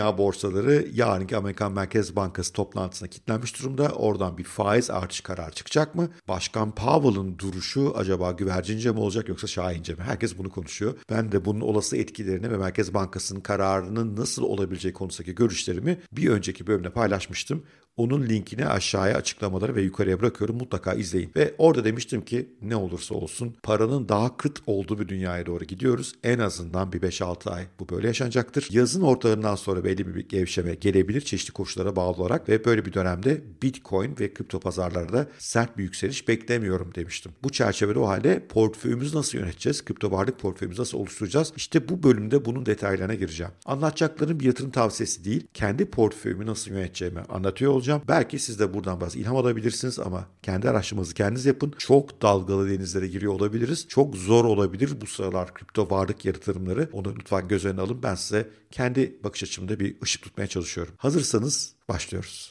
dünya borsaları yarınki Amerikan Merkez Bankası toplantısına kilitlenmiş durumda. Oradan bir faiz artış kararı çıkacak mı? Başkan Powell'ın duruşu acaba güvercince mi olacak yoksa şahince mi? Herkes bunu konuşuyor. Ben de bunun olası etkilerini ve Merkez Bankası'nın kararının nasıl olabileceği konusundaki görüşlerimi bir önceki bölümde paylaşmıştım. Onun linkini aşağıya açıklamaları ve yukarıya bırakıyorum. Mutlaka izleyin. Ve orada demiştim ki ne olursa olsun paranın daha kıt olduğu bir dünyaya doğru gidiyoruz. En azından bir 5-6 ay bu böyle yaşanacaktır. Yazın ortalarından sonra belli bir gevşeme gelebilir çeşitli koşullara bağlı olarak ve böyle bir dönemde Bitcoin ve kripto pazarlarda sert bir yükseliş beklemiyorum demiştim. Bu çerçevede o halde portföyümüzü nasıl yöneteceğiz? Kripto varlık portföyümüzü nasıl oluşturacağız? İşte bu bölümde bunun detaylarına gireceğim. Anlatacaklarım bir yatırım tavsiyesi değil. Kendi portföyümü nasıl yöneteceğimi anlatıyor olacağım. Belki siz de buradan bazı ilham alabilirsiniz ama kendi araştırmanızı kendiniz yapın. Çok dalgalı denizlere giriyor olabiliriz. Çok zor olabilir bu sıralar kripto varlık yatırımları. Onu lütfen göz önüne alın. Ben size kendi bakış açımda bir ışık tutmaya çalışıyorum. Hazırsanız başlıyoruz.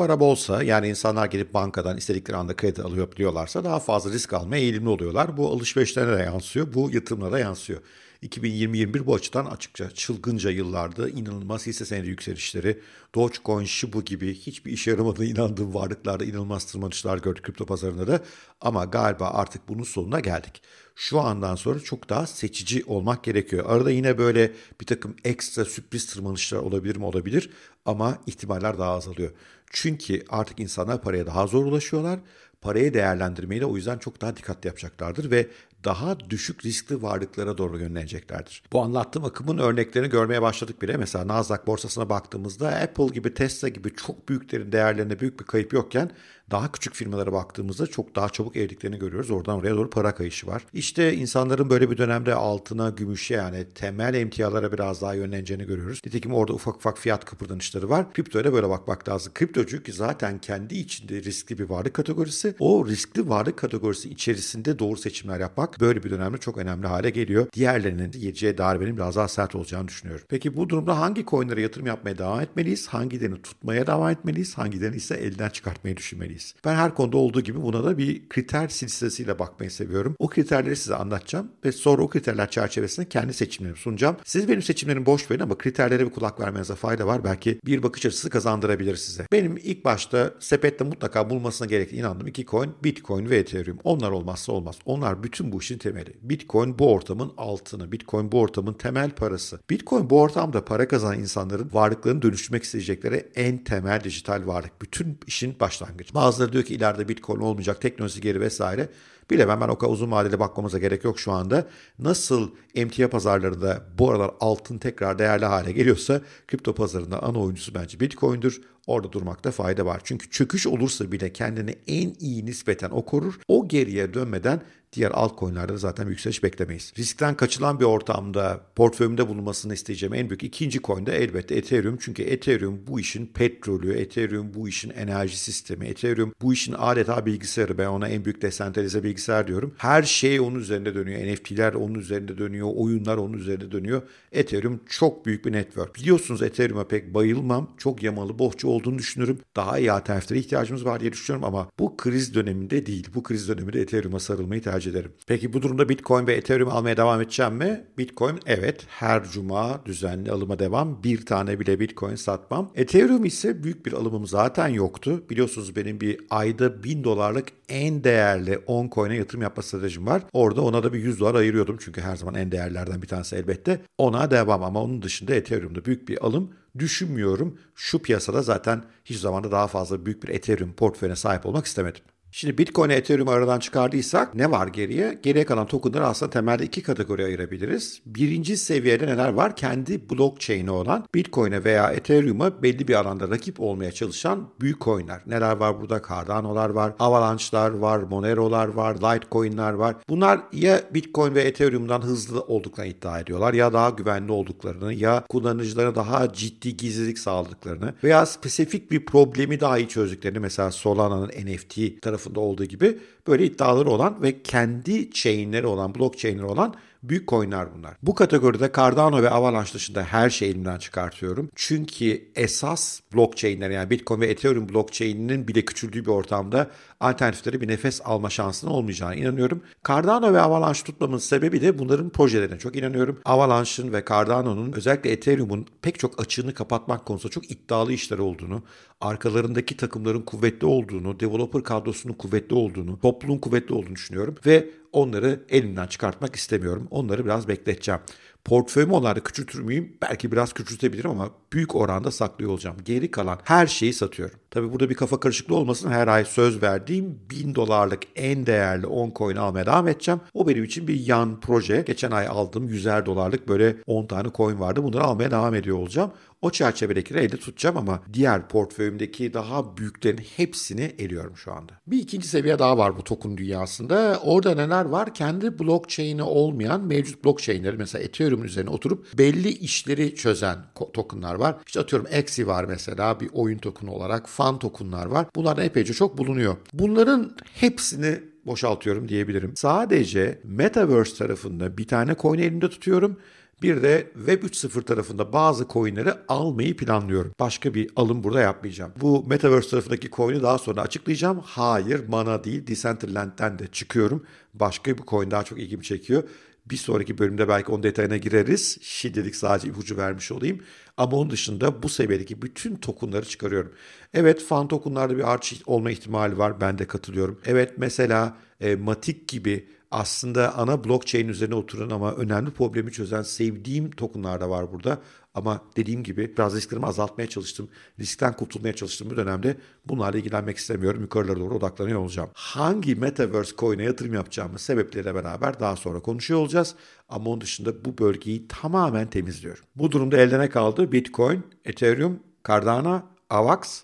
Para bolsa yani insanlar gelip bankadan istedikleri anda kredi alıyor biliyorlarsa daha fazla risk almaya eğilimli oluyorlar. Bu alışverişlerine de yansıyor, bu yatırımlara da yansıyor. 2020-21 bu açıdan açıkça çılgınca yıllarda inanılmaz hisse senedi yükselişleri, Dogecoin, Shiba gibi hiçbir işe yaramadığına inandığım varlıklarda inanılmaz tırmanışlar gördük kripto pazarında da. Ama galiba artık bunun sonuna geldik. Şu andan sonra çok daha seçici olmak gerekiyor. Arada yine böyle bir takım ekstra sürpriz tırmanışlar olabilir mi olabilir ama ihtimaller daha azalıyor. Çünkü artık insanlar paraya daha zor ulaşıyorlar. Parayı değerlendirmeyi de o yüzden çok daha dikkatli yapacaklardır ve daha düşük riskli varlıklara doğru yöneleceklerdir. Bu anlattığım akımın örneklerini görmeye başladık bile. Mesela Nasdaq borsasına baktığımızda Apple gibi Tesla gibi çok büyüklerin değerlerinde büyük bir kayıp yokken daha küçük firmalara baktığımızda çok daha çabuk eridiklerini görüyoruz. Oradan oraya doğru para kayışı var. İşte insanların böyle bir dönemde altına, gümüşe yani temel emtialara biraz daha yönleneceğini görüyoruz. Nitekim orada ufak ufak fiyat kıpırdanışları var. Kriptoya böyle bakmak lazım. Kripto çünkü zaten kendi içinde riskli bir varlık kategorisi. O riskli varlık kategorisi içerisinde doğru seçimler yapmak böyle bir dönemde çok önemli hale geliyor. Diğerlerinin yiyeceği darbenin biraz daha sert olacağını düşünüyorum. Peki bu durumda hangi coinlere yatırım yapmaya devam etmeliyiz? Hangilerini tutmaya devam etmeliyiz? Hangilerini ise elden çıkartmayı düşünmeliyiz? Ben her konuda olduğu gibi buna da bir kriter silsilesiyle bakmayı seviyorum. O kriterleri size anlatacağım ve sonra o kriterler çerçevesinde kendi seçimlerimi sunacağım. Siz benim seçimlerimi boş verin ama kriterlere bir kulak vermenize fayda var. Belki bir bakış açısı kazandırabilir size. Benim ilk başta sepette mutlaka bulmasına gerektiği inandığım iki coin Bitcoin ve Ethereum. Onlar olmazsa olmaz. Onlar bütün bu işin temeli. Bitcoin bu ortamın altını. Bitcoin bu ortamın temel parası. Bitcoin bu ortamda para kazanan insanların varlıklarını dönüştürmek isteyecekleri en temel dijital varlık. Bütün işin başlangıcı. Bazı Bazıları diyor ki ileride Bitcoin olmayacak, teknoloji geri vesaire. Bilemem ben o kadar uzun vadede bakmamıza gerek yok şu anda. Nasıl emtia pazarlarında bu aralar altın tekrar değerli hale geliyorsa kripto pazarında ana oyuncusu bence Bitcoin'dir. Orada durmakta fayda var. Çünkü çöküş olursa bile kendini en iyi nispeten o korur. O geriye dönmeden diğer altcoin'lerde de zaten yükseliş beklemeyiz. Riskten kaçılan bir ortamda portföyümde bulunmasını isteyeceğim en büyük ikinci coin de elbette Ethereum. Çünkü Ethereum bu işin petrolü, Ethereum bu işin enerji sistemi, Ethereum bu işin adeta bilgisayarı. Ben ona en büyük desentralize bilgisayar diyorum. Her şey onun üzerinde dönüyor. NFT'ler onun üzerinde dönüyor. Oyunlar onun üzerinde dönüyor. Ethereum çok büyük bir network. Biliyorsunuz Ethereum'a pek bayılmam. Çok yamalı, bohça olduğunu düşünürüm. Daha iyi alternatiflere ihtiyacımız var diye düşünüyorum ama bu kriz döneminde değil. Bu kriz döneminde Ethereum'a sarılmayı tercih ederim. Peki bu durumda Bitcoin ve Ethereum almaya devam edeceğim mi? Bitcoin evet her cuma düzenli alıma devam. Bir tane bile Bitcoin satmam. Ethereum ise büyük bir alımım zaten yoktu. Biliyorsunuz benim bir ayda 1000 dolarlık en değerli 10 coin'e yatırım yapma stratejim var. Orada ona da bir 100 dolar ayırıyordum. Çünkü her zaman en değerlerden bir tanesi elbette. Ona devam ama onun dışında Ethereum'da büyük bir alım düşünmüyorum. Şu piyasada zaten hiç zamanda daha fazla büyük bir Ethereum portföyüne sahip olmak istemedim. Şimdi Bitcoin Ethereum aradan çıkardıysak ne var geriye? Geriye kalan tokenları aslında temelde iki kategoriye ayırabiliriz. Birinci seviyede neler var? Kendi blockchain'i olan Bitcoin'e veya Ethereum'a belli bir alanda rakip olmaya çalışan büyük coin'ler. Neler var burada? Cardano'lar var, Avalanche'lar var, Monero'lar var, Litecoin'ler var. Bunlar ya Bitcoin ve Ethereum'dan hızlı olduklarını iddia ediyorlar ya daha güvenli olduklarını ya kullanıcılara daha ciddi gizlilik sağladıklarını veya spesifik bir problemi daha iyi çözdüklerini mesela Solana'nın NFT tarafı tarafında olduğu gibi böyle iddiaları olan ve kendi chainleri olan, blockchainleri olan Büyük coinler bunlar. Bu kategoride Cardano ve Avalanche dışında her şeyi elimden çıkartıyorum. Çünkü esas blockchain'ler yani Bitcoin ve Ethereum blockchain'inin bile küçüldüğü bir ortamda alternatiflere bir nefes alma şansının olmayacağına inanıyorum. Cardano ve Avalanche tutmamın sebebi de bunların projelerine çok inanıyorum. Avalanche'ın ve Cardano'nun özellikle Ethereum'un pek çok açığını kapatmak konusunda çok iddialı işler olduğunu, arkalarındaki takımların kuvvetli olduğunu, developer kadrosunun kuvvetli olduğunu, topluluğun kuvvetli olduğunu düşünüyorum ve onları elimden çıkartmak istemiyorum. Onları biraz bekleteceğim. Portföyümü onlarda küçültür müyüm? Belki biraz küçültebilirim ama büyük oranda saklıyor olacağım. Geri kalan her şeyi satıyorum. Tabi burada bir kafa karışıklığı olmasın. Her ay söz verdiğim 1000 dolarlık en değerli 10 coin almaya devam edeceğim. O benim için bir yan proje. Geçen ay aldığım 100'er dolarlık böyle 10 tane coin vardı. Bunları almaya devam ediyor olacağım. O çerçevedekileri elde tutacağım ama diğer portföyümdeki daha büyüklerin hepsini eliyorum şu anda. Bir ikinci seviye daha var bu token dünyasında. Orada neler var? Kendi blockchain'i olmayan mevcut blockchain'leri mesela Ethereum üzerine oturup belli işleri çözen tokenlar var. İşte atıyorum Axie var mesela bir oyun tokenu olarak. Fan tokenlar var. Bunlardan epeyce çok bulunuyor. Bunların hepsini boşaltıyorum diyebilirim. Sadece Metaverse tarafında bir tane coin elimde tutuyorum bir de Web 3.0 tarafında bazı coinleri almayı planlıyorum. Başka bir alım burada yapmayacağım. Bu Metaverse tarafındaki coin'i daha sonra açıklayacağım. Hayır, Mana değil, Decentraland'den de çıkıyorum. Başka bir coin daha çok ilgimi çekiyor. Bir sonraki bölümde belki onun detayına gireriz. Şimdilik sadece ipucu vermiş olayım. Ama onun dışında bu seviyedeki bütün tokenları çıkarıyorum. Evet fan tokenlarda bir arç olma ihtimali var. Ben de katılıyorum. Evet mesela e, Matic gibi aslında ana blockchain üzerine oturan ama önemli problemi çözen sevdiğim tokenlar da var burada. Ama dediğim gibi biraz risklerimi azaltmaya çalıştım. Riskten kurtulmaya çalıştığım bir dönemde bunlarla ilgilenmek istemiyorum. Yukarılara doğru odaklanıyor olacağım. Hangi Metaverse coin'e yatırım yapacağımı sebepleriyle beraber daha sonra konuşuyor olacağız. Ama onun dışında bu bölgeyi tamamen temizliyorum. Bu durumda elde ne kaldı? Bitcoin, Ethereum, Cardano, AVAX.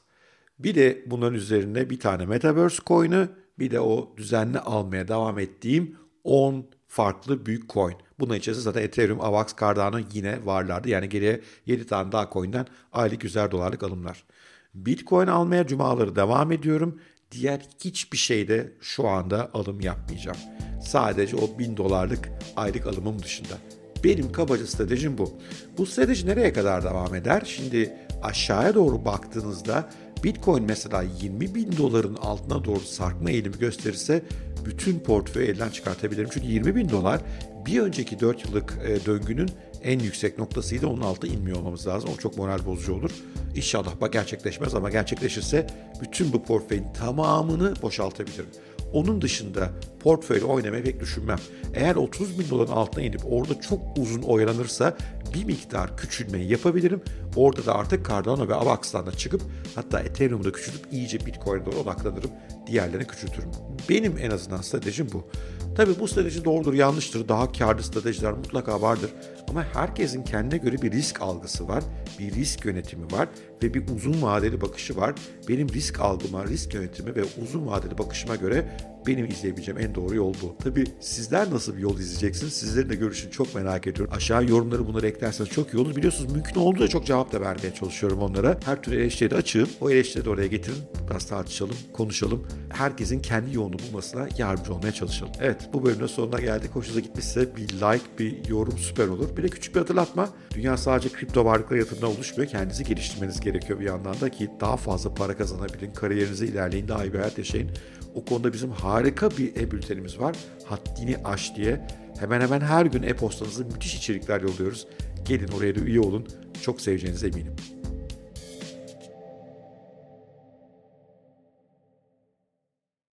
Bir de bunların üzerine bir tane Metaverse coin'i bir de o düzenli almaya devam ettiğim 10 farklı büyük coin. Bunun içerisinde zaten Ethereum, AVAX, Cardano yine varlardı. Yani geriye 7 tane daha coin'den aylık 100'er dolarlık alımlar. Bitcoin almaya cumaları devam ediyorum. Diğer hiçbir şeyde şu anda alım yapmayacağım. Sadece o 1000 dolarlık aylık alımım dışında. Benim kabaca stratejim bu. Bu strateji nereye kadar devam eder? Şimdi aşağıya doğru baktığınızda Bitcoin mesela 20 bin doların altına doğru sarkma eğilimi gösterirse bütün portföyü elden çıkartabilirim. Çünkü 20 bin dolar bir önceki 4 yıllık e, döngünün en yüksek noktasıydı. Onun altına inmiyor olmamız lazım. O çok moral bozucu olur. İnşallah bak gerçekleşmez ama gerçekleşirse bütün bu portföyün tamamını boşaltabilirim. Onun dışında portföyle oynamayı pek düşünmem. Eğer 30 bin doların altına inip orada çok uzun oynanırsa bir miktar küçülmeyi yapabilirim. Orada da artık Cardano ve Avax'tan da çıkıp hatta Ethereum'da küçülüp iyice Bitcoin'e doğru odaklanırım. Diğerlerini küçültürüm. Benim en azından stratejim bu. Tabi bu strateji doğrudur, yanlıştır. Daha karlı stratejiler mutlaka vardır. Ama herkesin kendine göre bir risk algısı var, bir risk yönetimi var ve bir uzun vadeli bakışı var. Benim risk algıma, risk yönetimi ve uzun vadeli bakışıma göre benim izleyebileceğim en doğru yol bu. Tabi sizler nasıl bir yol izleyeceksiniz? Sizlerin de görüşünü çok merak ediyorum. Aşağı yorumları bunları eklerseniz çok iyi olur. Biliyorsunuz mümkün olduğu çok cevap da vermeye çalışıyorum onlara. Her türlü eleştiri açığım. O eleştiri de oraya getirin. Biraz tartışalım, konuşalım. Herkesin kendi yolunu bulmasına yardımcı olmaya çalışalım. Evet bu bölümün sonuna geldik. Hoşunuza gitmişse bir like, bir yorum süper olur. Bir de küçük bir hatırlatma. Dünya sadece kripto varlıklara yatırımdan oluşmuyor. Kendinizi geliştirmeniz gerekiyor bir yandan da ki daha fazla para kazanabilin, kariyerinizi ilerleyin, daha iyi bir hayat yaşayın. O konuda bizim harika bir e-bültenimiz var. Haddini aş diye. Hemen hemen her gün e-postanızı müthiş içerikler yolluyoruz. Gelin oraya da üye olun. Çok seveceğinize eminim.